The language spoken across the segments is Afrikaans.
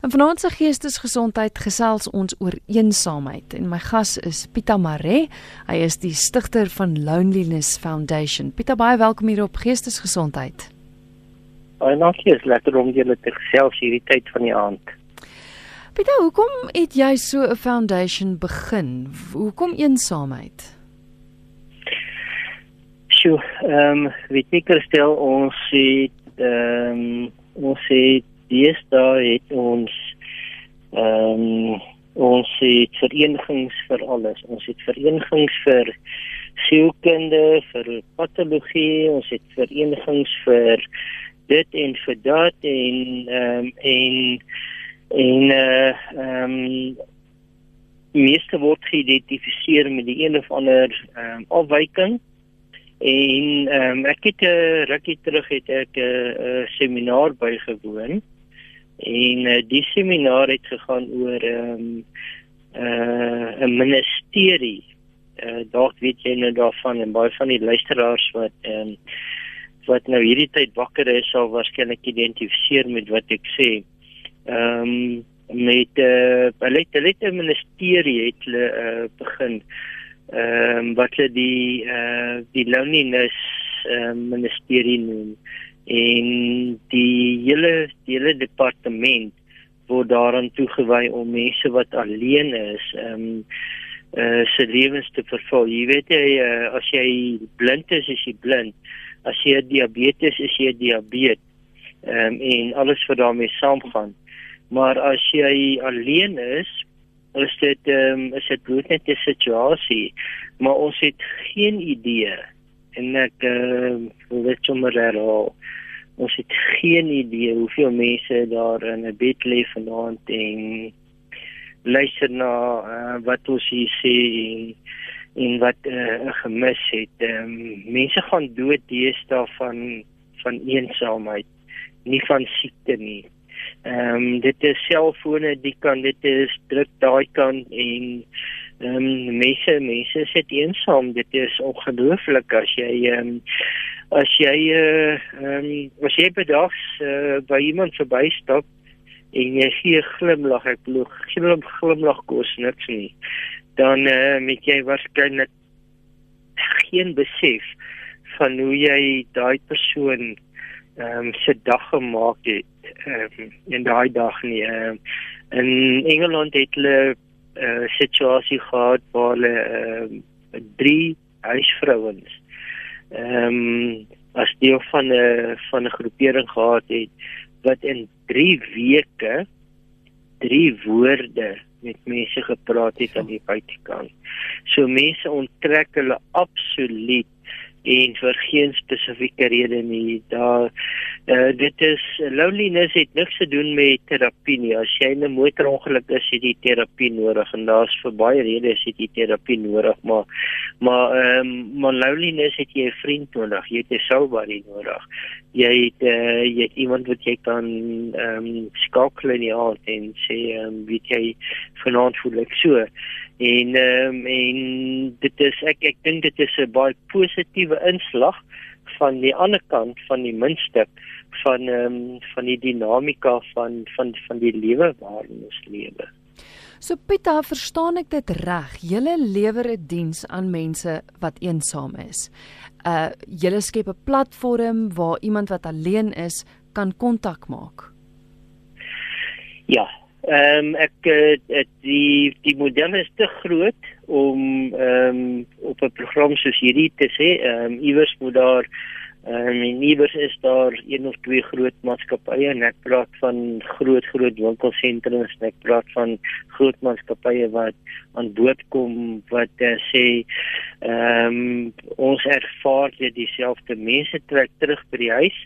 En vanaand se geestesgesondheid gesels ons oor eensaamheid en my gas is Pita Mare. Hy is die stigter van Loneliness Foundation. Pita, baie welkom hier op Geestesgesondheid. Baie dankie, is lekker om julle te gesels hierdie tyd van die aand. Pita, hoekom het jy so 'n foundation begin? Hoekom eensaamheid? Sjoe, ehm um, weet jy Christel, ons het ehm um, ons het deesdae het ons ehm um, ons het verenigings vir alles. Ons het verenigings vir sielkunde, vir patologie, ons het verenigings vir dit en vir dat en ehm um, en en eh uh, ehm um, meeste word geïdentifiseer met die een of ander ehm um, afwyking en ehm um, ek het 'n uh, rukkie terug het ek 'n uh, uh, seminar bygewoon En uh, die seminar het gegaan oor ehm um, uh, 'n ministerie. Uh, dalk weet jy nou daarvan en baie van die luisteraars wat ehm um, wat nou hierdie tyd wakker is sal waarskynlik identifiseer met wat ek sê. Ehm um, met eh uh, hulle het 'n ministerie het hulle uh, begin ehm um, wat hulle die eh uh, die loneliness uh, ministerie noem en die hele die hele departement word daaraan toegewy om mense wat alleen is ehm um, uh se lewens te vervul. Jy weet jy uh, as jy blind is, is jy blind. As jy diabetes is, is jy diabetes. Ehm um, en alles wat daarmee saamgaan. Maar as jy alleen is, is dit ehm um, is dit bloot net 'n situasie, maar ons het geen idee en ek ehm uh, wil dit sommer herhaal ons het geen idee hoeveel mense daar in 'n bed lê vanaand en luister na uh, wat ons hier sê en, en wat 'n uh, gemis het. Um, mense gaan dood deesdae van van eensaamheid, nie van siekte nie. Ehm um, dit is selfone, die kan dit is druk daai kan en ehm um, mense mense sit eensaam. Dit is ongelooflik as jy ehm um, as jy uh ehm um, as jy bedags uh, by iemand verbystap en jy gee glimlag ek glo glim glimlag kos niks nie dan uh, met jy waarskynlik geen besef van hoe jy daai persoon ehm um, se dag gemaak het ehm um, in daai dag nie uh, in Engeland het hulle 'n uh, situasie gehad waar hulle ehm uh, drie huisvrouens ehm um, as deel van 'n van 'n groepering gehad het wat in 3 weke 3 woorde met mense gepraat het aan die buitekant. So mense onttrek hulle absoluut en vir geen spesifieke rede nie. Daar uh, dit is loneliness het niks te doen met terapie nie. As jy in 'n motorongeluk is, het jy terapie nodig en daar's vir baie redes het jy terapie nodig, maar maar ehm um, maar loneliness het jy 'n vriend nodig. Jy het 'n somebody nodig. Jy het uh, jy het iemand wat jy kan ehm um, skakel in die aand en sê ehm um, weet jy vanaand voel ek so en ehm um, en dit is ek ek dink dit is 'n baie positiewe inslag van die ander kant van die muntstuk van ehm um, van die dinamika van van van die lewe waarin ons lewe. So Pieter, verstaan ek dit reg? Julle lewer 'n diens aan mense wat eensaam is. Uh julle skep 'n platform waar iemand wat alleen is kan kontak maak. Ja, Ehm um, ek uh, die die model is te groot om ehm um, op 'n program soos hierdie te sê. Ehm um, iewers moet daar um, in Niewers is daar een of twee groot maatskappye en ek praat van groot groot winkelsentrums en ek praat van groot maatskappye wat aan boord kom wat uh, sê ehm um, ons ervaar dit dieselfde mense trek terug by die huis.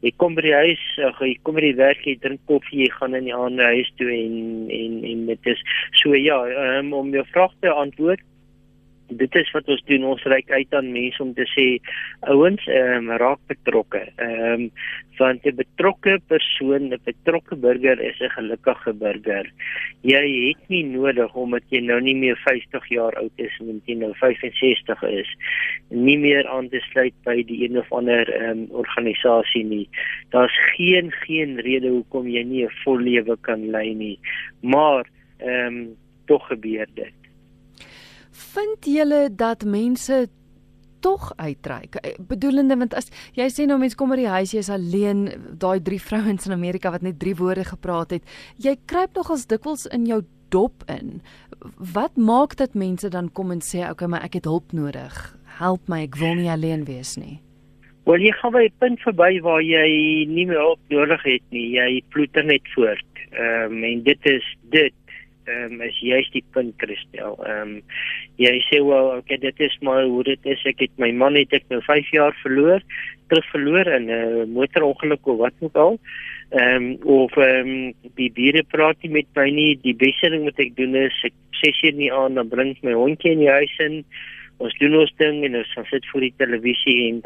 Jy kom by die huis, ag jy kom by die werk, jy drink koffie, jy gaan in die ander huis toe en en en dit is so ja, um, om jou vraag te antwoord dit is wat ons doen ons reik uit aan mense om te sê ouens ehm um, raak betrokke. Ehm um, want 'n betrokke persoon, 'n betrokke burger is 'n gelukkige burger. Jy het nie nodig omdat jy nou nie meer 50 jaar oud is en jy nou 65 is nie meer aan te sluit by die een of ander ehm um, organisasie nie. Daar's geen geen rede hoekom jy nie 'n vol lewe kan lei nie. Maar ehm um, tog gebeur dit. Vind julle dat mense tog uitreik. Eh, bedoelende want as jy sê nou mense kom by die huis jy's alleen, daai drie vrouens in Amerika wat net drie woorde gepraat het, jy kruip nogals dikwels in jou dop in. Wat maak dat mense dan kom en sê okay, maar ek het hulp nodig. Help my, ek wil nie alleen wees nie. Wel jy gaan by 'n punt verby waar jy nie meer hulp nodig het nie. Jy ploeter net voort. Ehm um, en dit is dit um, is juist die punt Christel. Ehm um, jy sê wel okay dit is maar hoe dit is. Ek het my man het ek nou 5 jaar verloor, terug verloor in 'n uh, motorongeluk of wat ook al. Ehm um, of ehm um, die diere praat nie met my nie. Die beste ding wat ek doen is ek sê sy nie aan dan bring my hondjie in die huis in. Ons doen ons ding en ons sit voor die televisie en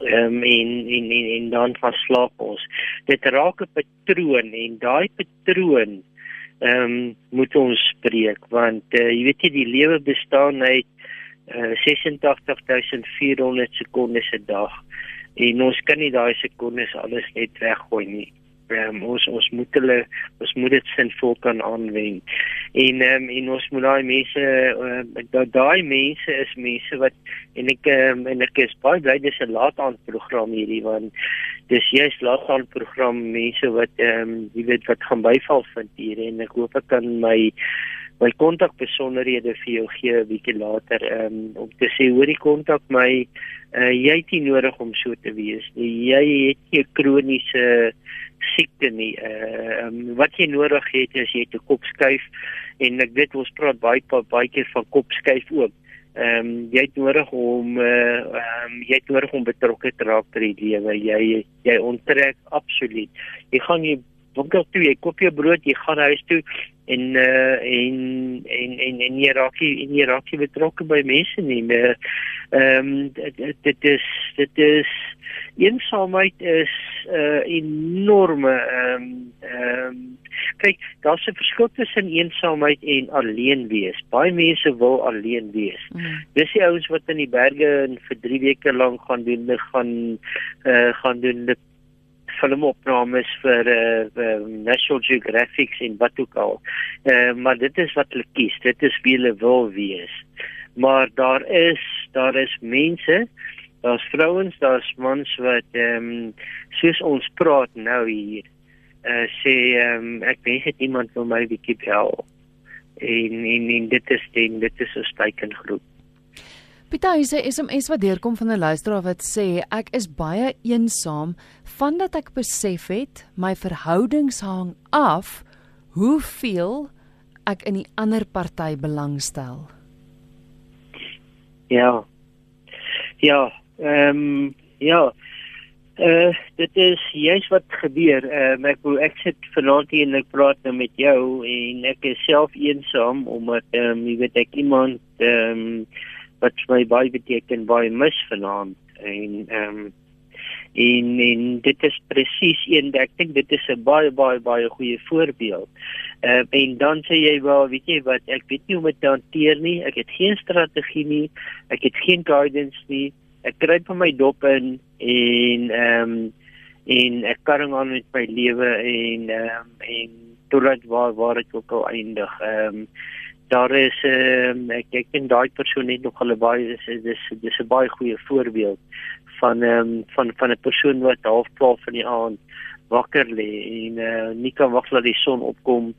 um, en, en en en dan van slaap ons. Dit raak 'n patroon en daai patroon ehm um, moet ons spreek want uh, jy weet jy die lewe bestaan uit uh, 86400 sekondes 'n dag en ons kan nie daai sekondes alles net weggooi nie um, ons ons moet hulle ons moet dit sinvol kan aanwend. En um, en ons moet daai mense uh, daai mense is mense wat en ek um, en ek is baie bly dis 'n laat aan program hierdie want dis laat aan program mense wat ehm um, jy weet wat gaan byval vind hier en ek hoop ek kan my my kontak besonderhede vir jou gee 'n bietjie later um, om te sê hoor die kontak my uh, jy het nie nodig om so te wees nie. Jy het nie 'n kroniese siekte nie. Uh, um, wat jy nodig het is jy het 'n kopskuif en ek weet ons praat baie baie keer van kopskuif ook ehm um, jy het nodig om uh, um, jy het nodig om betrokke te raak by die lewe. Jy jy onttrek absoluut. Jy gaan nie winkel toe jy koop jou brood jy gaan huis toe en uh, en en en en jy raak jy jy raak jy betrokke by mense nie. Eh, ehm um, dit, dit is dit is eensaamheid is 'n uh, enorme ehm um, ehm um, kyk daar's 'n verskil tussen eensaamheid en alleen wees. Baie mense wil alleen wees. Mm. Dis die ouens wat in die berge en vir 3 weke lank gaan doen, gaan uh, gaan doen filmopnames vir eh uh, National Geographic en wat ook al. Uh, maar dit is wat hulle kies. Dit is wie hulle wil wees. Maar daar is daar is mense, daar's vrouens, daar's mans wat ehm um, soos ons praat nou hier. Uh, sê ehm um, ek weet net iemand wil my bietjie help. En, en en dit is dit dit is 'n teikengroep. Is 'n SMS wat deurkom van 'n luisteraar wat sê ek is baie eensaam vandat ek besef het my verhoudings hang af hoeveel ek in die ander party belangstel. Ja. Ja, ehm um, ja. Uh dit is juist wat gebeur. Ehm uh, ek wou ek sit vanaand hier en ek praat nou met jou en ek is self eensaam omdat ehm um, jy weet ek iemand ehm um, wat my baie beteken baie mis vanaand en ehm um, en en dit is presies een ek dink dit is 'n baie baie baie goeie voorbeeld. Ehm uh, en dan sê jy wel weet jy wat ek weet nie hoe om dit te hanteer nie. Ek het geen strategie nie. Ek het geen guidance nie. Ek kry van my dop in en ehm um, en ek karring aan met my lewe en ehm um, en totdat waar waar ek ook al eindig. Ehm um, daar is ehm uh, ek ek dink daai persoon het nog hulle baie dis dis dis 'n baie goeie voorbeeld van ehm um, van van 'n persoon wat half 12 van die aand wakker lê en uh, nie kan wag dat die son opkom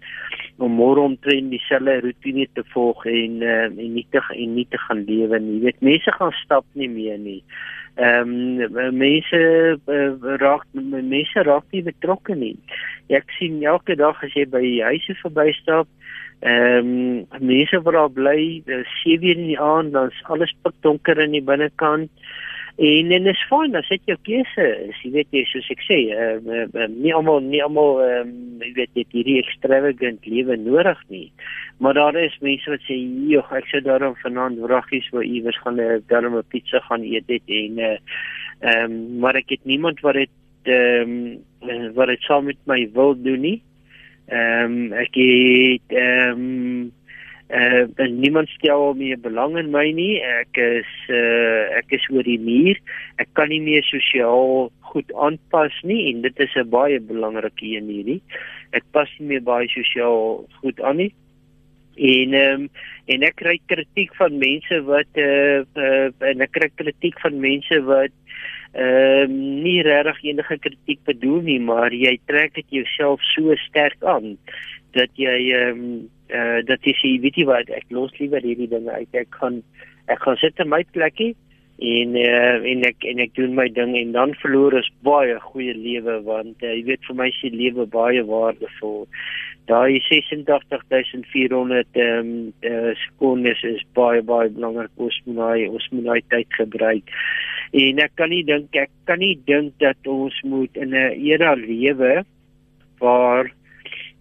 om môre omtrent dieselfde rotine te volg en uh, en nie te en nie te gaan lewe nie. Jy weet mense gaan stap nie meer nie. Ehm um, mense uh, raak mense raak nie betrokke nie. Ek sien elke dag as jy by huise verbystap Ehm um, mense wat daar bly, 7 in die aand, dan's alles pikdonker in die binnekant. En en is fyn as dit jou keuse is. Jy weet jy soos ek sê, ehm uh, uh, nie almal nie almal ehm um, jy weet dit hierdie extravagant lewe nodig nie. Maar daar is mense wat sê, "Joh, ek sou daarom vanaand wraggies wou iewers gaan 'n uh, darm 'n pizza gaan eet dit en eh uh, ehm um, maar ek het niemand wat dit ehm um, wat dit saam met my wil doen nie. Ehm um, ek het ehm um, uh en niemand stel meer belang in my nie. Ek is uh ek is oor die muur. Ek kan nie meer sosiaal goed aanpas nie en dit is 'n baie belangrike een hierdie. Ek pas nie meer baie sosiaal goed aan nie. En ehm um, en ek kry kritiek van mense wat uh, uh en ek kry kritiek van mense wat ehm uh, nie regtig enige kritiek bedoel nie, maar jy trek dit jouself so sterk aan dat jy ehm um, uh dat jy sê weet jy wat ek los liewer hierdie dinge uit. Ek kan ek gaan sit in my plekkie en uh, en ek en ek doen my ding en dan verloor is baie goeie lewe want uh, jy weet vir my se lewe baie waardevol daai 86400 ehm um, uh, sekondes is baie baie belangrik ons moet daai ons moet daai tyd gebruik en ek kan nie dink ek kan nie dink dat ons moet in 'n era lewe waar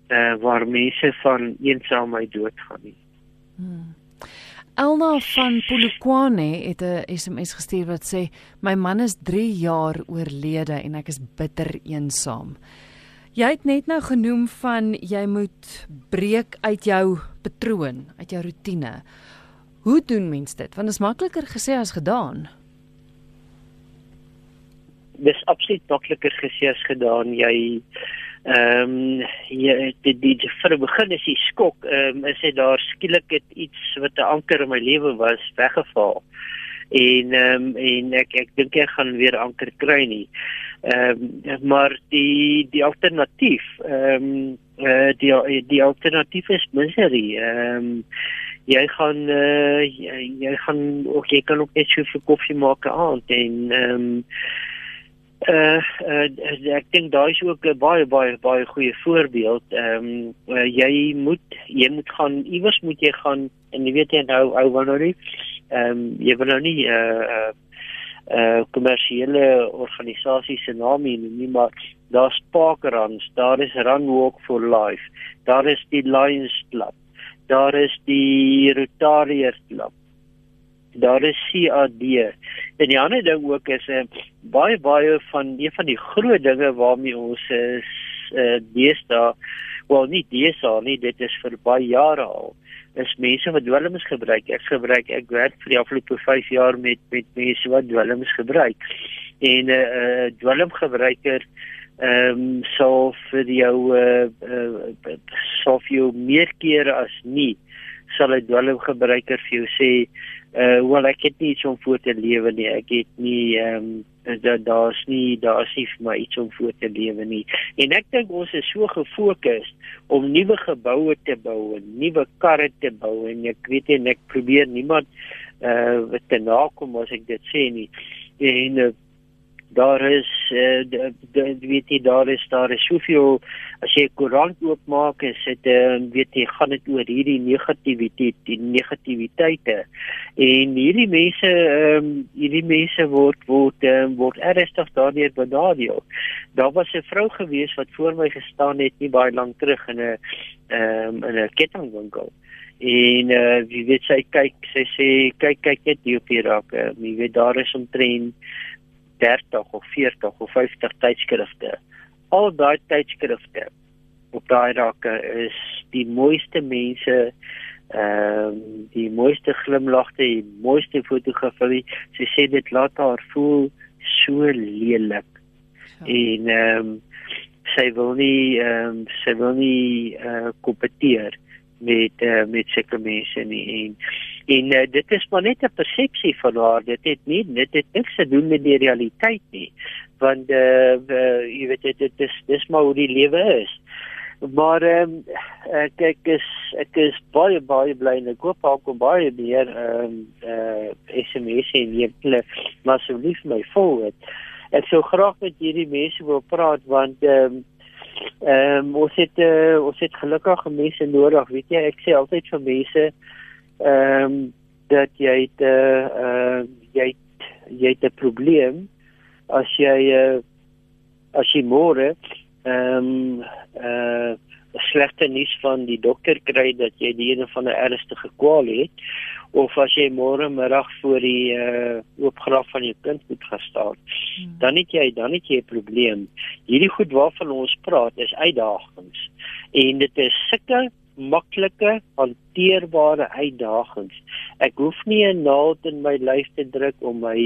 uh, waar mense van eensaamheid doodgaan nie. Hmm. Elna van Polokwane het 'n SMS gestuur wat sê my man is 3 jaar oorlede en ek is bitter eensaam. Jy het net nou genoem van jy moet breek uit jou patroon, uit jou rotine. Hoe doen mens dit? Want dit is makliker gesê as gedaan. Dis absoluut makliker gesê as gedaan. Jy Ehm um, ja die die vir die begin is die skok ehm um, is dit daar skielik het iets wat 'n anker in my lewe was weggeval. En ehm um, en ek ek dink ek gaan weer anker kry nie. Ehm um, maar die die alternatief ehm um, uh, die die alternatief is misery. Ehm um, jy gaan uh, jy, jy gaan ook jy kan ook net so vir koffie maak aan en ehm um, uh, uh ek dink daai is ook 'n baie baie baie goeie voorbeeld. Ehm um, uh, jy moet jy moet gaan iewers moet jy gaan en jy weet jy nou ou wil nou nie ehm um, jy wil nou nie uh uh uh kommersiële organisasie se naam nie, nie maar daar's parkrans, daar is Run Walk for Life, daar is die Lions Club, daar is die Rotarians Club daar is CAD. En die ander ding ook is 'n uh, eh, baie baie van een van die groot dinge waarmee ons is uh, deesdae, wel nie deesdae nie, dit is vir baie jare al. Dis mense wat dwelms gebruik. Ek gebruik ek werk vir die afgelope 5 jaar met met mense wat dwelms gebruik. En 'n uh, uh, dwelmgebruiker ehm um, sou vir jou uh, uh, sou vir jou meer keer as nie sal 'n dwelmgebruiker vir jou sê uh wel ek het nie iets om voor te lewe nie. Ek het nie ehm um, dat daar's nie daar's nie vir my iets om voor te lewe nie. En ek dink ons is so gefokus om nuwe geboue te bou en nuwe karre te bou en ek weet en ek probeer niemand uh te nakom as ek dit sê nie. En uh, daar is uh, de, de, weet jy daar is daar is soveel as jy koerant oopmaak is dit uh, weet jy gaan dit oor hierdie negativiteit die negativiteite. En hierdie mense um, hierdie mense word word um, word ernstig daardeur benadeel. Daar was 'n vrou gewees wat voor my gestaan het nie baie lank terug in 'n um, in 'n kettingwinkel. En uh, wie weet sy kyk sy sê kyk kyk net hier op hier raak uh, jy weet daar is omtrent 30 of 40 of 50 tydskrifte. Al daai tydskrifte op daai rakke is die mooiste mense ehm um, die mooiste glimlagte, die mooiste fotografie. Sy sê dit laat haar voel so lelik. Ja. En ehm um, sy wil nie ehm um, sy wil nie eh uh, kompeteer met uh, met sulke mense nie en en uh, dit is maar net 'n persepsie van haar. Dit het nie dit het niks te doen met die realiteit nie. Want uh, uh jy weet dit dit is dis maar hoe die lewe is. Maar ehm um, ek ek is ek is baie baie bly en ek hoop ook baie meer ehm um, uh SMS en hierdie maar asseblief my volg ek sou graag met hierdie mense wil praat want ehm um, Ehm um, ons het uh, ons het gelukkige mense nodig, weet jy, ek sê altyd vir mense ehm um, dat jy het uh, uh jy het jy het 'n probleem as jy uh, as jy môre ehm um, uh slegte nuus van die dokter kry dat jy die een van 'n ernstige kwaal het of as jy môre middag voor die uh oopgraf van jou kind moet gaan staan hmm. dan het jy dan het jy 'n probleem hierdie goed waarvan ons praat is uitdagings en dit is sulke maklike hanteerbare uitdagings. Ek hoef nie 'n naald in my lyf te druk om my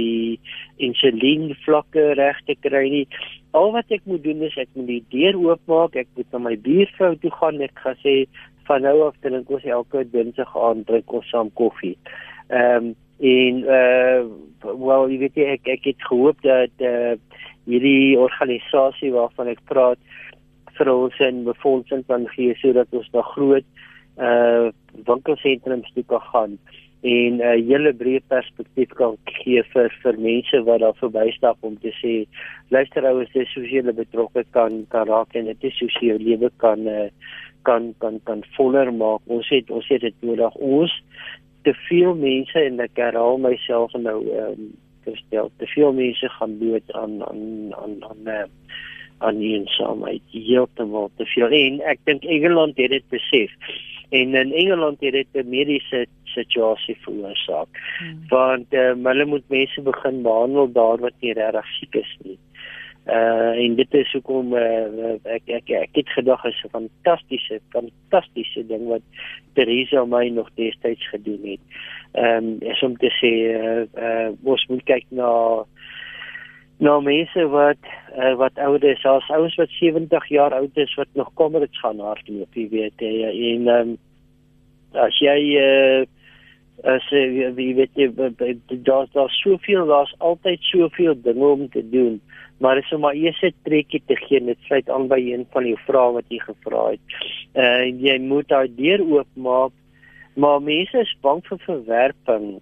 insulien vlakke reg te kry nie. Al wat ek moet doen is ek moet die deur oopmaak, ek moet na my buurvrou toe gaan en ek gaan sê van nou af drink ons elke dinsdag aan drink ons saam koffie. Ehm um, en uh wel jy weet ek ek het gehoop dat uh hierdie organisasie waarvan ek praat vir ons in befondsing kan gee sodat ons na groot uh winkelsentrums toe kan gaan en 'n uh, hele breë perspektief kan gee vir vir mense wat daar verbystap om te sê luister ouers dis hoe jy betrokke kan kan raak en dit is hoe jy jou lewe kan uh, kan kan kan voller maak. Ons het ons het dit nodig. Ons te veel mense en ek herhaal myself nou ehm um, gestel te veel mense gaan dood aan aan aan aan uh, aan eensaamheid. Heeltemal te veel. En ek dink Engeland het dit besef. En in Engeland het dit 'n mediese situasie veroorsaak. Hmm. want um, hulle moet mense begin behandel daar wat nie regtig siek is nie. Uh en dit is hoekom uh, ek, ek ek het gedag is 'n fantastiese fantastiese ding wat Teresa my nog destyds gedoen het. Ehm um, is om te sê uh, uh ons moet kyk na nou mense wat uh, wat ouer is as ouens wat 70 jaar oud is wat nog kommerits gaan hardloop jy weet jy en um, as jy uh, as jy weet jy daar's daar soveel daar's altyd soveel dinge om te doen maar is om maar eers 'n trekkie te gee dit sluit aan by een van die vrae wat jy gevra het. Uh, jy moet daai deur oopmaak maar mense is bang vir verwerping.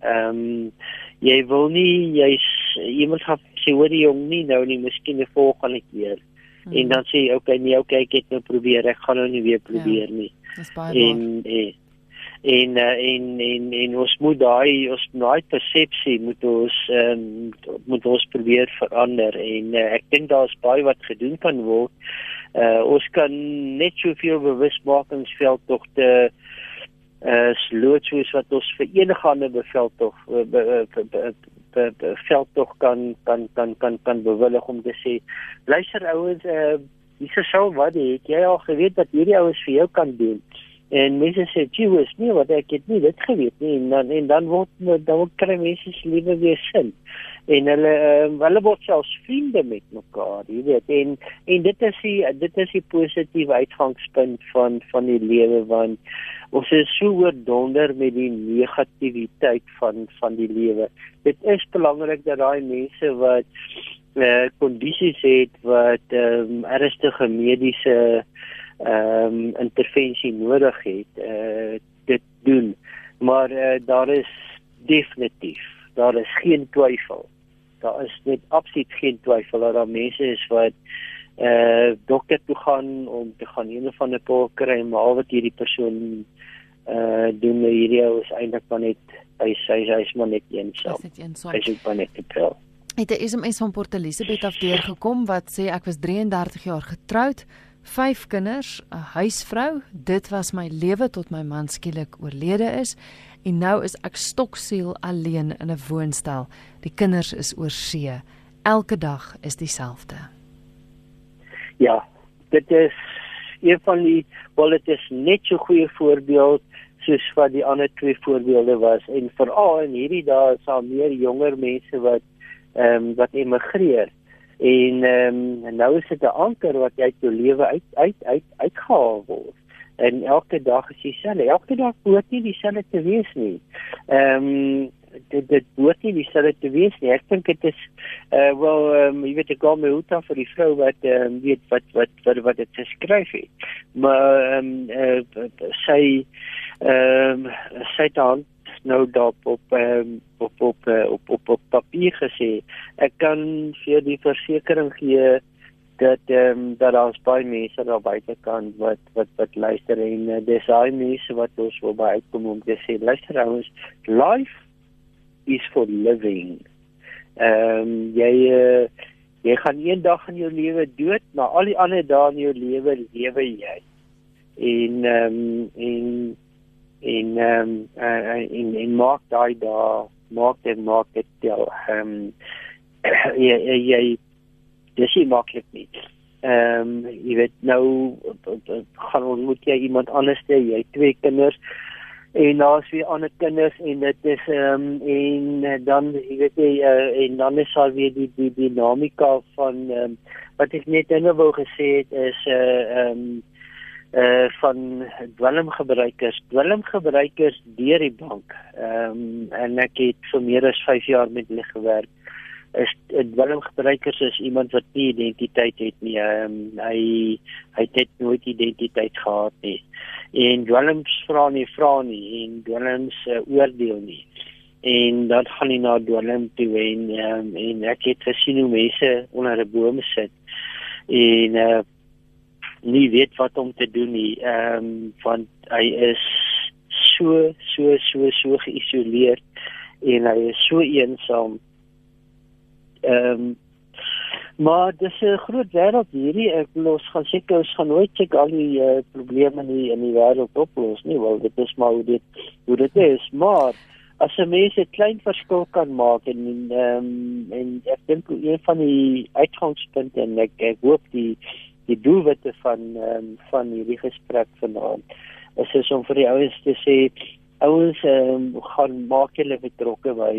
Ehm um, jy wil nie jy's iemand gaan sê hoor die jong nie nou nie miskien die volgende keer hmm. en dan sê jy okay nee okay ek het nou probeer ek gaan nou nie weer probeer ja, nie dis baie en, en en uh, en en en ons moet daai ons daai persepsie moet ons um, moet ons probeer verander en uh, ek dink daar's baie wat gedoen kan word. Uh, ons kan net soveel bewusmakingsveld tog te uh sloot soos wat ons vir enige ander bevel tog veld tog kan kan kan kan kan bewillig om te sê luister ouens uh dis sou wat ek jy al geweet dat hierdie ouens vir jou kan doen en mense sê jy is nie wat ek het nie dit geweet nie. En dan en dan word dan word kry mense se lewe weer sin. En hulle uh, hulle word selfs vriende met mekaar jy weet. En en dit is die dit is die positiewe uitgangspunt van van die lewe want ons is so oordonder met die negativiteit van van die lewe. Dit is belangrik dat daai mense wat eh kondisies het wat ehm um, ernstige mediese ehm um, intervensie nodig het, uh, dit doen. Maar uh, daar is definitief, daar is geen twyfel. Daar is net absoluut geen twyfel dat daar mense is wat uh, dokter toe gaan om te gaan een of ander pil kry maar wat hierdie persoon uh doen hierdie ou is eintlik maar net hy hy is maar net eensaam. Hy is maar net te pel. Het 'n SMS van Port Elizabeth af deur gekom wat sê ek was 33 jaar getroud, vyf kinders, 'n huisvrou. Dit was my lewe tot my man skielik oorlede is en nou is ek stoksiel alleen in 'n woonstel. Die kinders is oor see. Elke dag is dieselfde. Ja, dit is een van die wel dit is net so goeie voorbeeld soos wat die ander twee voorbeelde was en veral in hierdie dae is daar meer jonger mense wat ehm um, wat emigreer en ehm um, nou is dit 'n anker wat jy jou lewe uit uit uit uitgehaal word en elke dag is dieselfde elke dag hoort nie dieselfde te wees nie ehm um, dit dit word nie dieselfde te wees nie. Ek dink dit is uh wel um, jy weet ek my hoed af vir die vrou wat um, weet wat wat wat wat dit geskryf het. Maar ehm um, uh, sy ehm um, sy dan nou dop op um, op op op op op, op papier gesê. Ek kan vir die versekering gee dat ehm um, dat ons baie mense daar buite kan wat wat wat luister en uh, dis al mense wat ons wil by uitkom om te sê luister ons life is for living Ehm um, jy uh, jy gaan eendag in jou lewe dood, maar al die ander dae in jou lewe lewe jy. En ehm um, en en ehm um, uh, en en maak daai dae maak dit maak dit jou ehm um, jy jy dis nie maklik nie. Ehm um, jy weet nou gaan ontmoet jy iemand anders jy jy twee kinders en daar's weer ander kinders en dit is ehm um, en dan jy weet jy uh, en dan is daar weer die die dinamika van ehm um, wat ek net nou wou gesê het is 'n uh, eh, ehm um, uh van dwelmgebruikers dwelmgebruikers deur die bank. Ehm um, en ek het vir meer as 5 jaar met hulle gewerk is 'n dwelmgebruikers is iemand wat nie identiteit het nie. Um, hy hy het nooit identiteit gehad nie. En dwelms vra nie vra nie en dwelms uh, oordeel nie. En dan gaan hy na dwelm toe en um, en ek het gesien hoe mense onder 'n boom sit en uh, nie weet wat om te doen nie. Ehm um, want hy is so so so so geïsoleerd en hy is so eensaam Ehm um, maar dis 'n groot wêreld hierdie ek los gaan seker ons gaan nooit seker al die uh, probleme in die, in die wêreld oplos nie wel dit is maar hoe dit hoe dit is maar as 'n mens 'n klein verskil kan maak en ehm um, en ek dink een van die uitgangspunte en ek ek hoop die die doelwitte van um, van hierdie gesprek vanaand is is om vir die ouens te sê ouens um, gaan maak hulle betrokke by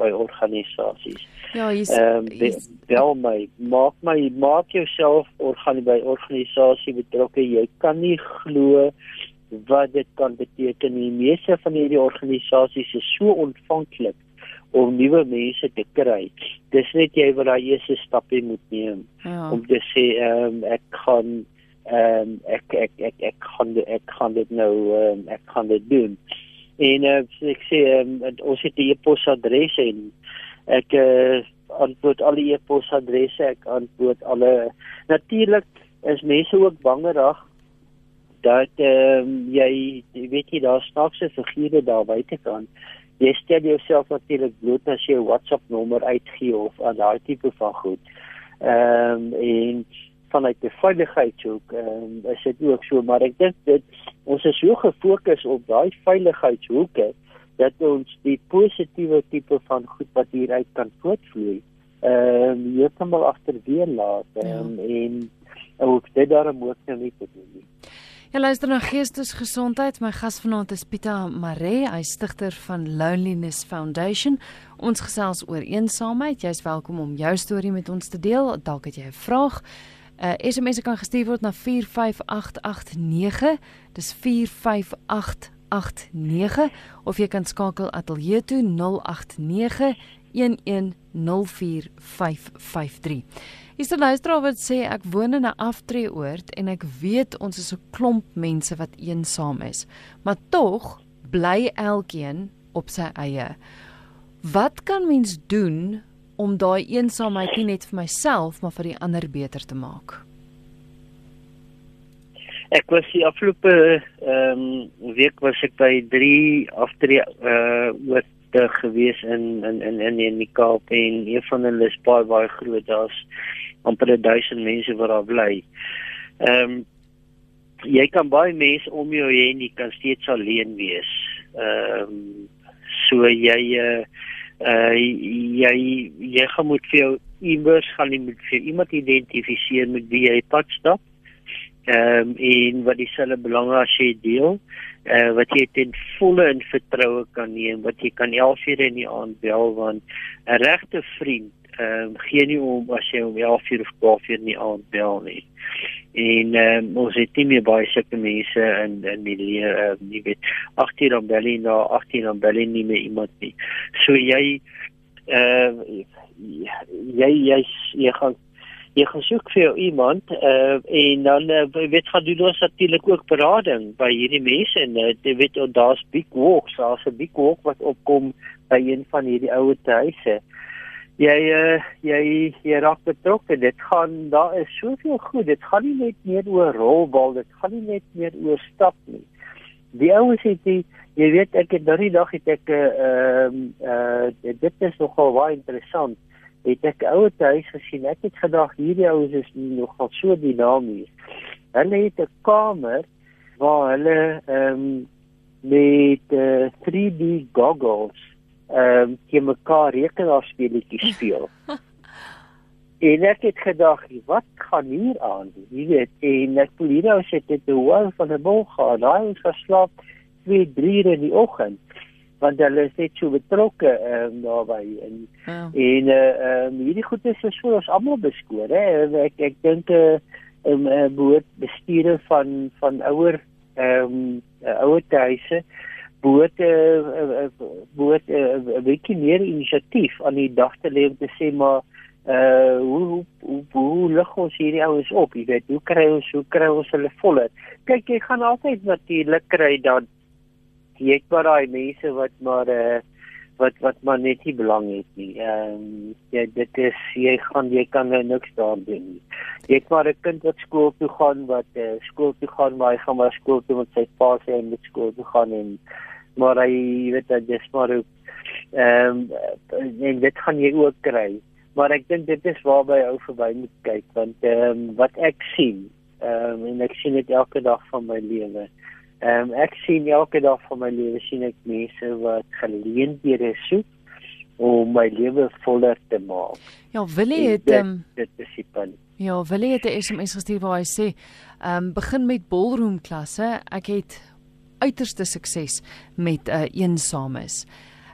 by organisasies. Ja, hier's ehm um, bel my, maak my maak jouself organ by organisasie betrokke. Jy kan nie glo wat dit kan beteken. Die meeste van hierdie organisasies is so ontvanklik om nuwe mense te kry. Dis net jy wat daai eerste stapie moet neem ja. om te sê ehm um, ek gaan ehm um, ek ek ek ek kan ek kan dit nou um, ek kan dit doen en uh, ek sê um, ons het 'n e-posadres en ek uh, antwoord al die e-posadresse ek antwoord alle natuurlik is mense ook bangerig dat um, jy weet jy daar snaakse figure daar buite kan jy stel jouself natuurlik bloot as jy 'n WhatsApp nommer uitgee of al daai tipe van goed ehm um, en vanuit die veiligheidshoek ehm um, is dit ook so maar ek dink dit ons is so gefokus op daai veiligheidshoeke dat ons die positiewe tipe van goed wat hieruit kan voortvloei ehm um, heeltemal agterweer laat um, ja. en ook dit daarom ook nou nie te doen Ja, luister na Geestesgesondheid. My gas vanaand is Pieter Mare, hy stigter van Loneliness Foundation. Ons gesels oor eensaamheid. Jy's welkom om jou storie met ons te deel. Dalk het jy 'n vraag. Uh SMS kan gestuur word na 45889. Dis 45889 of jy kan skakel ateljee toe 089 1104553. Is die luisteraar wat sê ek woon in 'n aftreeoord en ek weet ons is 'n klomp mense wat eensaam is, maar tog bly elkeen op sy eie. Wat kan mens doen om daai eensaamheid nie net vir myself maar vir die ander beter te maak. Ek was die afgelope ehm um, week was ek by 3 aftree uh oorte gewees in in in in in die Kaap en een van hulle is baie baie groot. Daar's amper 1000 mense wat daar bly. Ehm um, jy kan baie mense om jou hê en jy kan steeds alleen wees. Ehm um, so jy uh uh jy jy gaan moet vir jou iewers gaan jy moet vir iemand identifiseer met wie jy pad stap. Ehm um, en wat dieselfde belang as jy deel, uh wat jy ten volle in vertroue kan neem, wat jy kan 11 ure in die aand bel want 'n regte vriend ehm um, gee nie om as jy om 11 uur of 12 uur in die aand bel nie. En um, ons het nie meer baie sulke mense in in die leer uh, nie weet 18 dan bel jy na 18 dan bel jy nie meer iemand nie. So jy uh, jy jy jy gaan jy gaan soek vir iemand uh, en dan uh, weet gaan doen ons natuurlik ook berading by hierdie mense en uh, jy weet daar's big walks daar's 'n big walk wat opkom by een van hierdie ouer huise. Jy uh, jy jy raak betrokke dit gaan daar is soveel goed dit gaan nie net meer oor rolbal dit gaan nie net meer oor stap nie. Die ouens het die jy weet ek het daardie dag het ek ehm uh, uh, dit is nogal baie interessant het ek ouer huis gesien ek het gedag hierdie ouens is nogal so dinamies hulle het 'n kamer waar hulle ehm um, met uh, 3D goggles ehm um, teen mekaar rekenaarspeletjies speel En ek het gedag, wat gaan hier aan? Jy weet, en ek voel hier nou sit dit te hoor van 'n bol gaan. Daai ons geslaap 2, 3 in die oggend want hulle is net so betrokke ehm um, daarbey en ja. en eh uh, ehm um, hierdie goed is so ons almal beskoor hè. Ek ek dink eh uh, um, uh, behoort bestuurder van van ouer ehm um, uh, ouer huise behoort eh uh, behoort 'n uh, uh, bietjie meer inisiatief aan die dag te lê om te sê maar uh hoe hoe hoe, hoe lig ons hierdie ouens op? Jy weet hoe kry ons hoe kry ons hulle voller? Kyk jy gaan altyd natuurlik kry dan jy het maar daai mense wat maar uh wat wat maar net nie belang het nie ehm um, ja dit is jy gaan jy kan nou niks daar doen nie jy het maar 'n kind wat skool toe gaan wat uh, skool toe gaan maar hy gaan maar skool toe met sy pa sê hy moet skool toe gaan en maar hy weet dat jy maar ehm um, en dit gaan jy ook kry maar ek dink dit is waarby ou verby moet kyk want ehm um, wat ek sien ehm um, en ek sien dit elke dag van my lewe. Um, ek sien elke dag van my lewe sien ek mense wat geleenthede soek om my lewe voller te maak. Ja, Willie het ehm dit is die punt. Ja, Willie het 'n SMS gestuur waar hy sê ehm um, begin met ballroom klasse. Ek het uiterste sukses met 'n uh, eensames.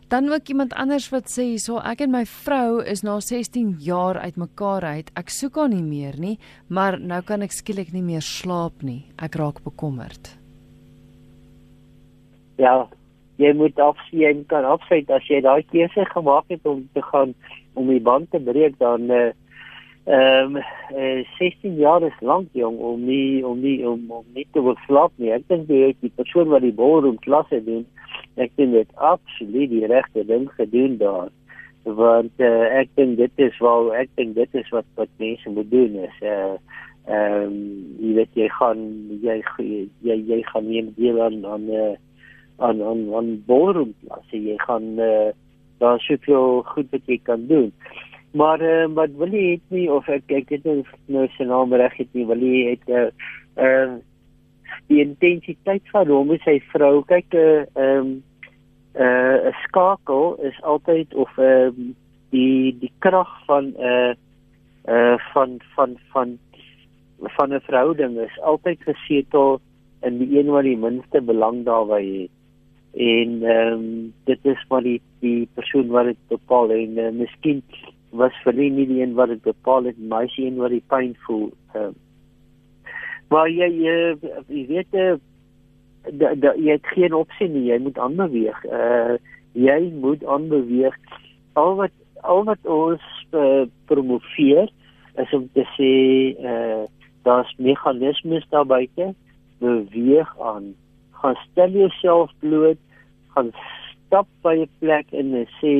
Dan ook iemand anders wat sê hierso ek en my vrou is na 16 jaar uitmekaar uit. Ek soek haar nie meer nie, maar nou kan ek skielik nie meer slaap nie. Ek raak bekommerd. Ja, jy moet afsien kan afsien as jy daai keuse gemaak het om te gaan om die band te breek dan eh uh, ehm um, uh, 16 jaar is lank jong om nie om nie om, om nie te wil slaap nie. Ek dink jy die persoon wat die ballroom klasse doen ek dink dit absoluut die regte ding gedoen daar want uh, ek dink dit is wel ek dink dit is wat wat mense moet doen is uh ehm um, jy weet jy gaan jy jy jy gaan nie deel aan aan uh, aan aan aan ballroom klas jy gaan uh, daar soveel goed wat jy kan doen. Maar uh, wat wil jy het nie of ek ek het nou sy naam reg het nie wil jy het uh, uh die intensiteit van hom en sy vrou. Kyk 'n uh, ehm um, 'n uh, skakel is altyd of ehm uh, die die krag van 'n uh, uh van van van van 'n verhouding is altyd gesetel in die een wat die minste belang daarby het. En ehm um, dit is maar die die persoon wat dit bepaal en uh, miskien was vir nie die een wat dit bepaal het, maar sy een wat die pyn voel. Ehm uh, Maar jy jy, jy weet eh, dat jy het geen opsie nie, jy moet aanbeweeg. Uh jy moet aanbeweeg. Al wat al wat ons uh, promoveer is om te sê uh daar's meganismes daar buite. Beweeg aan. Gaan stel jouself bloot. Gaan stap by 'n plek en sê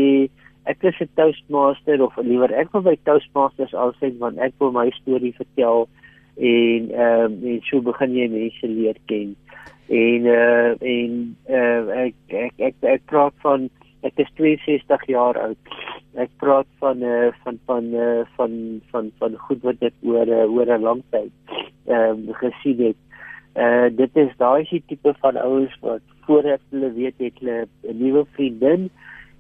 ek is 'n toastmaster of liewer ek wil by toastmasters alsig want ek wil my storie vertel en ehm uh, en so begin jy mense leer ken. En uh, en uh, ek, ek ek ek praat van ek is 62 jaar oud. Ek praat van uh, van van uh, van van van goed wat ek oor uh, oor 'n lang tyd ehm uh, gesien het. Uh, dit is daai tipe van ouens wat voordat hulle weet het hulle 'n nuwe vriendin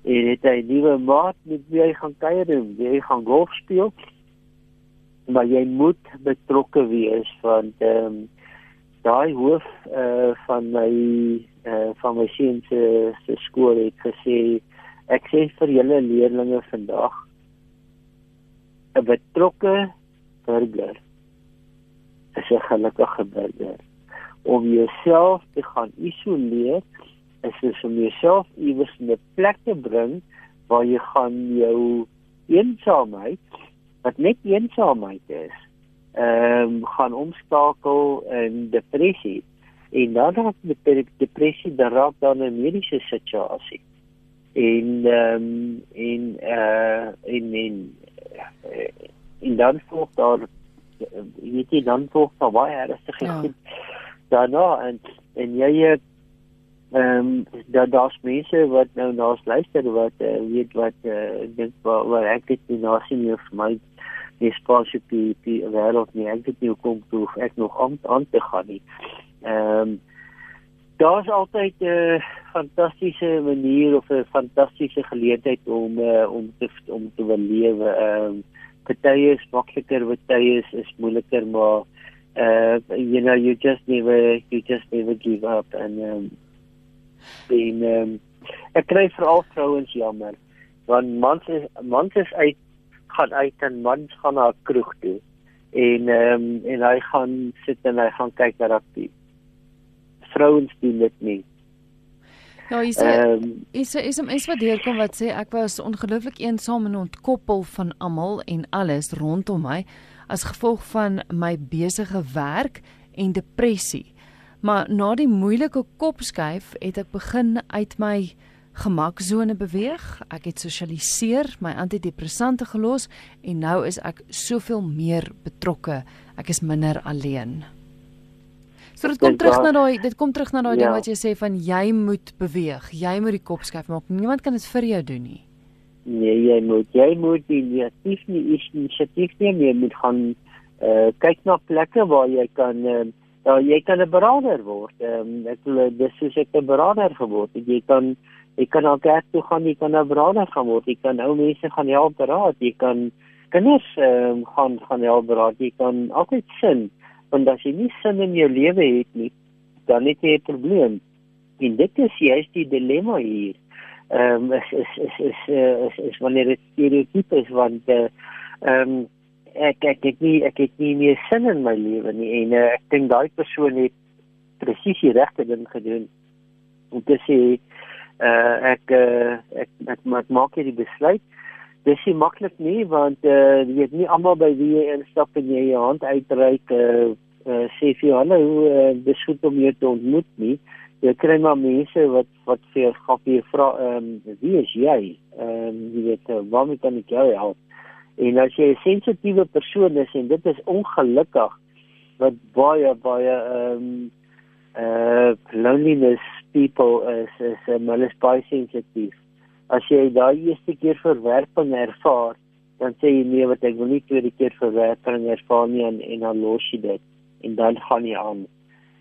en het 'n nuwe maat met wie hy gaan kuier en wie hy gaan golf speel. Maar jy moet betrokke wees want ehm um, daai hoof uh, van my uh, van my seun se se skool het gesê ek sê vir julle leerders vandag 'n betrokke burger is 'n gelukkige burger om jouself te gaan isoleer is dit om jouself iewers in 'n plek te bring waar jy gaan jou eensaamheid wat net eensaamheid is, ehm um, gaan omskakel in depressie en dan raak depressie dan raak dan 'n mediese situasie. En ehm um, en uh in in in dan volg daar weet jy dan volg daar baie ernstige ja. goed daarna en en jy ehm um, daar daar's mense wat nou naas luister wat uh, weet wat uh, dink wat, wat ek dit nie na sien nie vir my die spasie die die wêreld nie ek weet nie hoe kom toe ek nog aan aan te gaan nie. Ehm um, daar's altyd 'n uh, fantastiese manier of 'n fantastiese geleentheid om uh, om te om te lewe. Ehm um, party is makliker, party is is moeiliker, maar uh you know you just never you just never give up and um en um ek kry veral vrouens jammer want mans is mans is uit gaan uit en mans gaan na 'n kroeg toe en um en hy gaan sit en hy gaan kyk na dat vrouens doen dit nie. Ja, is um, is is is wat deurkom wat sê ek was ongelooflik eensaam en ontkoppel van almal en alles rondom my as gevolg van my besige werk en depressie. Maar na die moeilike kopskuif het ek begin uit my gemaksone beweeg. Ek het sosialiseer, my antidepressante gelos en nou is ek soveel meer betrokke. Ek is minder alleen. So dit kom terug na daai dit kom terug na daai ja. ding wat jy sê van jy moet beweeg. Jy moet die kop skuif maak. Niemand kan dit vir jou doen nie. Nee, jy moet jy moet die initiatief nie is initiatief nie, jy moet gaan uh kyk na plekke waar jy kan uh, ja, jy kan 'n beraader word. Ehm um, ek wil dis soos ek 'n beraader geword het. Jy kan jy kan al kerk toe gaan, jy kan 'n beraader gaan word. Jy kan ou mense gaan help beraad. Jy kan kinders ehm um, gaan gaan help beraad. Jy kan altyd sin want as jy nie sin in jou lewe het nie, dan het jy 'n probleem. En dit is juist die dilemma hier ehm um, is is is is is, uh, is, is wanneer dit stereotype is want eh, ehm uh, um, ek ek het nie ek het nie meer sin in my lewe nie en uh, ek dink daai persoon het presies die regte ding gedoen om te sê uh, ek, uh, ek ek ek maak hierdie besluit. Dis nie maklik nie want uh, jy weet nie almal by wie jy instap en jy jou hand uitreik uh, uh, sê vir hulle hoe uh, goed om jou te ontmoet nie jy kry maar mense wat wat vir gaan vir vra ehm um, wie is jy? Ehm um, jy weet uh, waarmee kan ek jou help? En as jy 'n sensitiewe persoon is en dit is ongelukkig wat baie baie ehm um, uh loneliness people is is um, hulle is baie sensitief. As jy daai eerste keer verwerping ervaar, dan sê jy nee, wat ek wil nie tweede keer verwerping ervaar nie en en dan los jy dit en dan gaan jy aan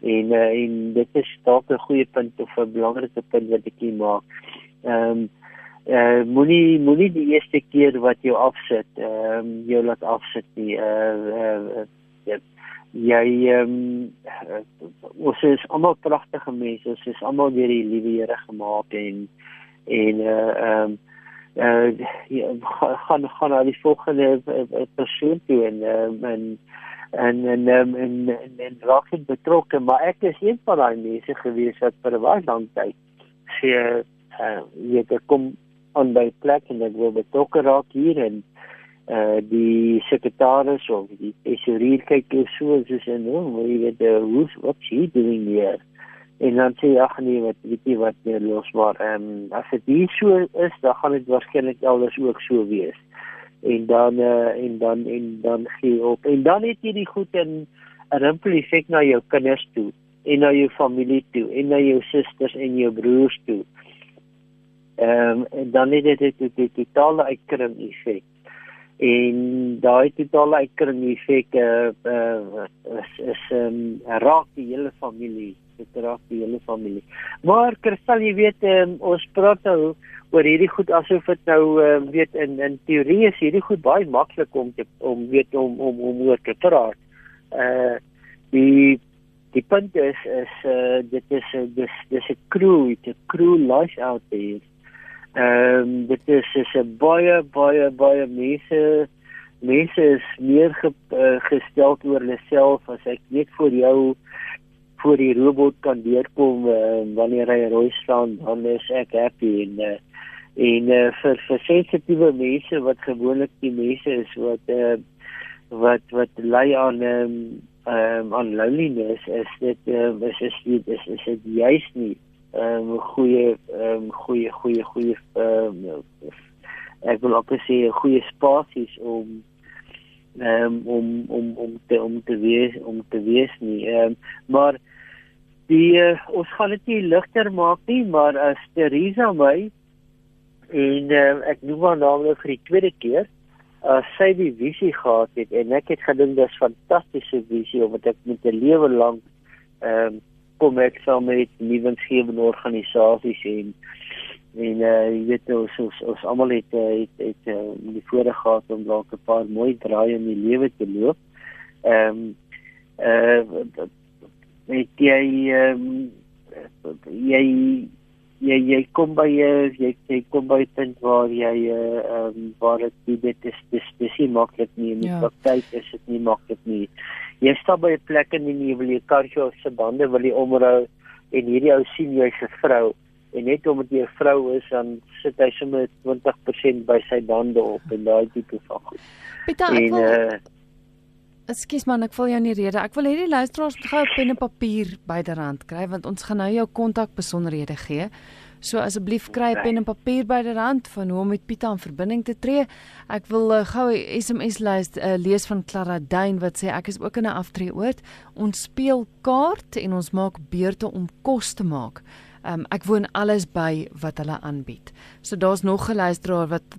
en uh, en dit is dalk 'n goeie punt of 'n belangrike punt wat ek hier maak. Ehm um, eh uh, moenie moenie die eerste keer wat jy afsit, ehm um, jou laat afsit nie. Eh uh, uh, jy ehm um, ons is almal pragtige mense, ons is almal deur die liewe Here gemaak en en eh uh, ehm um, uh ja, gaan gaan na die volgende persoon toe en um, en en en en en, en, en raak het betrokke maar ek is een van daai mense gewees wat vir 'n baie lang tyd sê uh, jy kom aan by plek en ek wil betrokke raak hier en uh die sekretaris of die tesourier kyk jy so soos en nou jy weet uh, hoe wat sy doen hier? En dan sê ag nee wat weet jy wat meer los maar ehm um, as dit hier so is dan gaan dit waarskynlik elders ook so wees en dan uh, en dan en dan gee op en dan het jy die goed in 'n ripple effek na jou kinders toe en na jou familie toe en na jou susters en jou broers toe. Ehm um, dan het dit dit die totale uitkring effek. En daai totale uitkring effek uh, uh, is is ehm um, raak die hele familie, dit raak die hele familie. Maar Kristal, jy weet um, ons praat nou oor hierdie goed asof dit nou uh, weet in in teorie is hierdie goed baie maklik om te om weet om om om oor te praat. Uh die die punt is is uh, dit is uh, dis dis 'n crew, 'n crew life out there. Ehm um, dit is is 'n baie baie baie mense mense is meer ge, uh, gestel oor hulle self as ek net vir jou voor die robot kan deurkom uh, wanneer hy rooi staan dan is ek happy en uh, en uh, vir vir sensitiewe mense wat gewoonlik die mense is wat uh, wat wat ly aan um, um, aan loneliness is dit um, is is dit is, is dit juist nie 'n um, goeie um, goeie goeie goeie um, ek wil ook sê goeie spasies om um, om om om te om te wees om te wees nie um, maar die uh, ons gaan dit nie ligter maak nie, maar as Teresa my en uh, ek noem haar naam nou vir die tweede keer uh, sy die visie gehad het en ek het gedink dis fantastiese visie omdat ek met 'n lewe lank ehm um, kom ek saam met nuwensgewende organisasies en en uh, jy weet ons ons, ons almal het het het, uh, die voorreg gehad om dalk 'n paar mooi draaie in die lewe te loop. Ehm um, eh uh, met jy ehm um, jy jy jy kom by jy jy kom by 'n punt waar jy ehm uh, um, waar dit dit is dis dis nie maklik nie in die ja. praktyk is dit nie maklik nie. Jy stap by 'n plek in die wil jy karjou se bande wil jy omrou en hierdie ou sien jy's 'n vrou en net omdat jy 'n vrou is dan sit hy sommer 20% by sy bande op en daai tipe van goed. Pieter, en uh Ekskuus man, ek wil jou nie rede. Ek wil hê die luisteraars moet gou 'n pen en papier byderhand kry want ons gaan nou jou kontak besonderhede gee. So asseblief kry 'n pen en papier byderhand van hoe om met Pieter in verbinding te tree. Ek wil uh, gou 'n SMS lys uh, lees van Clara Duin wat sê ek is ook in 'n aftreeoord. Ons speel kaart en ons maak beurte om kos te maak. Um, ek woon alles by wat hulle aanbied. So daar's nog 'n luisteraar wat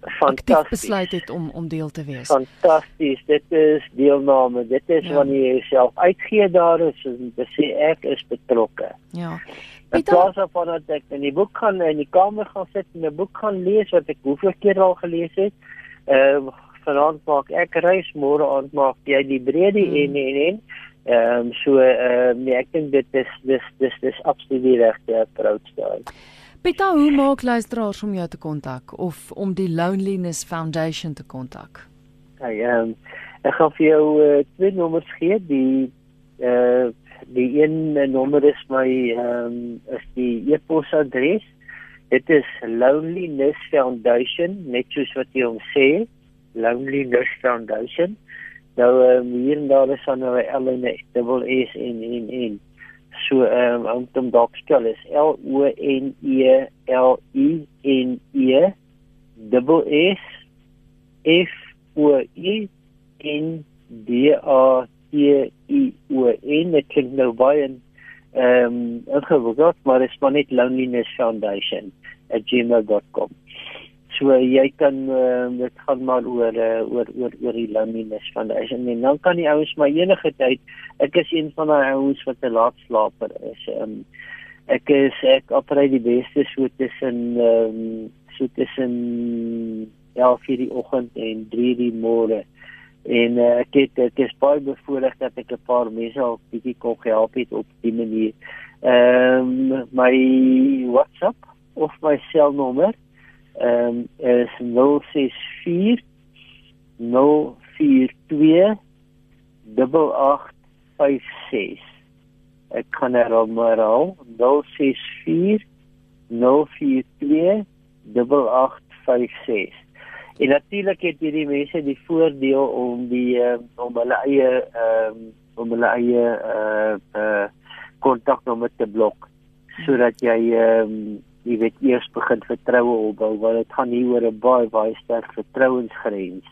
fantasties besluit het om om deel te wees. Fantasties. Dit is deelname. Dit is ja. wanneer jy jouself uitgee daar is en sê ek is betrokke. Ja. Dit was op van dat ek in die boek gaan in die kamer gaan sit en 'n boek gaan lees wat ek hoeveel keer al gelees het. Ehm uh, vanaand maak ek reis, môre aand maak jy die brede hmm. en en en. Ehm um, so ehm uh, nee, ek dink dit is dis dis dis absoluut die regte approach daai. Pita, hoe maak luisteraars om jou te kontak of om die Loneliness Foundation te kontak? Ja, ehm ek gaan vir jou uh, twee nommers gee. Die eh uh, die een nommer is my ehm um, is die e-posadres. Dit is Loneliness Foundation, net soos wat jy hom sê, Loneliness Foundation. Nou ehm um, hier en daar is dan 'n L en 'n double S en en en so ehm um, om dalk stel is L O N E L I N E double S F O I N D A T I O N. Dit klink nou baie ehm um, ingewikkeld maar dit is maar net loneliness foundation at gmail.com so jy kan uh, dit gaan maar oor uh, oor oor oor die loneliness van die en dan kan die ouens maar enige tyd ek is een van daai ouens wat 'n laat slaper is um, ek is ek opereer die beste so tussen um, so tussen ja vir die oggend en 3 die môre. En uh, ek het ek is baie bevoorreg dat ek 'n paar mense al bietjie kon help het op die manier. Ehm um, my WhatsApp of my selnommer ehm um, is 064 042 8856 ek kan herhaal 064 042 8856 En natuurlik het hierdie mense die voordeel om die uh, om hulle eie um, om hulle eie uh uh kontaknommer te blok sodat jy um, jy weet eers begin vertroue opbou want dit gaan hier oor 'n baie baie sterk vertrouensgrens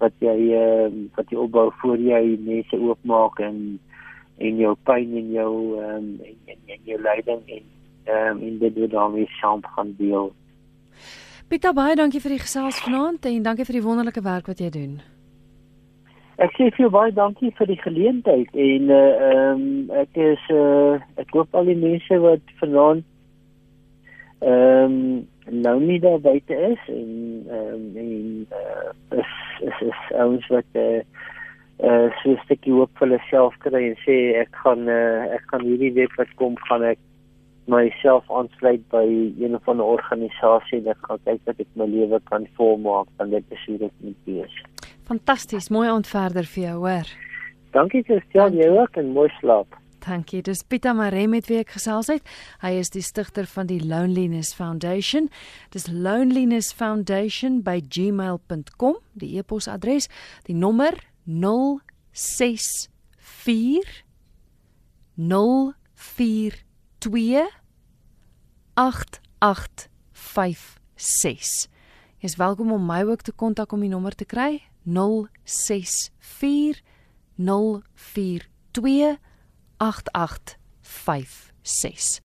wat jy uh, wat jy opbou voor jy mense oopmaak en en jou pyn en jou um, en, en, en jou lyding en ehm um, in dit wat daarmee saam gaan deel. Pieter baie dankie vir die gesels vanaand en dankie vir die wonderlike werk wat jy doen. Ek sê vir jou baie dankie vir die geleentheid en uh, ehm um, ek is uh, ek hoop al die mense wat vanaand ehm um, nou nie daar buite is en ehm um, en uh, is is is ons wat eh uh, so 'n stukkie hoop vir hulle self kry en sê ek gaan uh, ek gaan hierdie week wat kom gaan ek myself aansluit by een van die organisasies en ek gaan kyk wat ek my lewe kan volmaak want dit is hoe dit moet wees. Fantasties, mooi aand verder vir jou, hoor. Dankie Christian, jy ook en mooi slaap. Dankie. Dis Pieter Maree met wie ek gesels het. Hy is die stigter van die Loneliness Foundation. Dis lonelinessfoundation@gmail.com, die e-posadres, die nommer 064 042 8856. Jy's welkom om my ook te kontak om die nommer te kry. 064 042 8856 0891104556.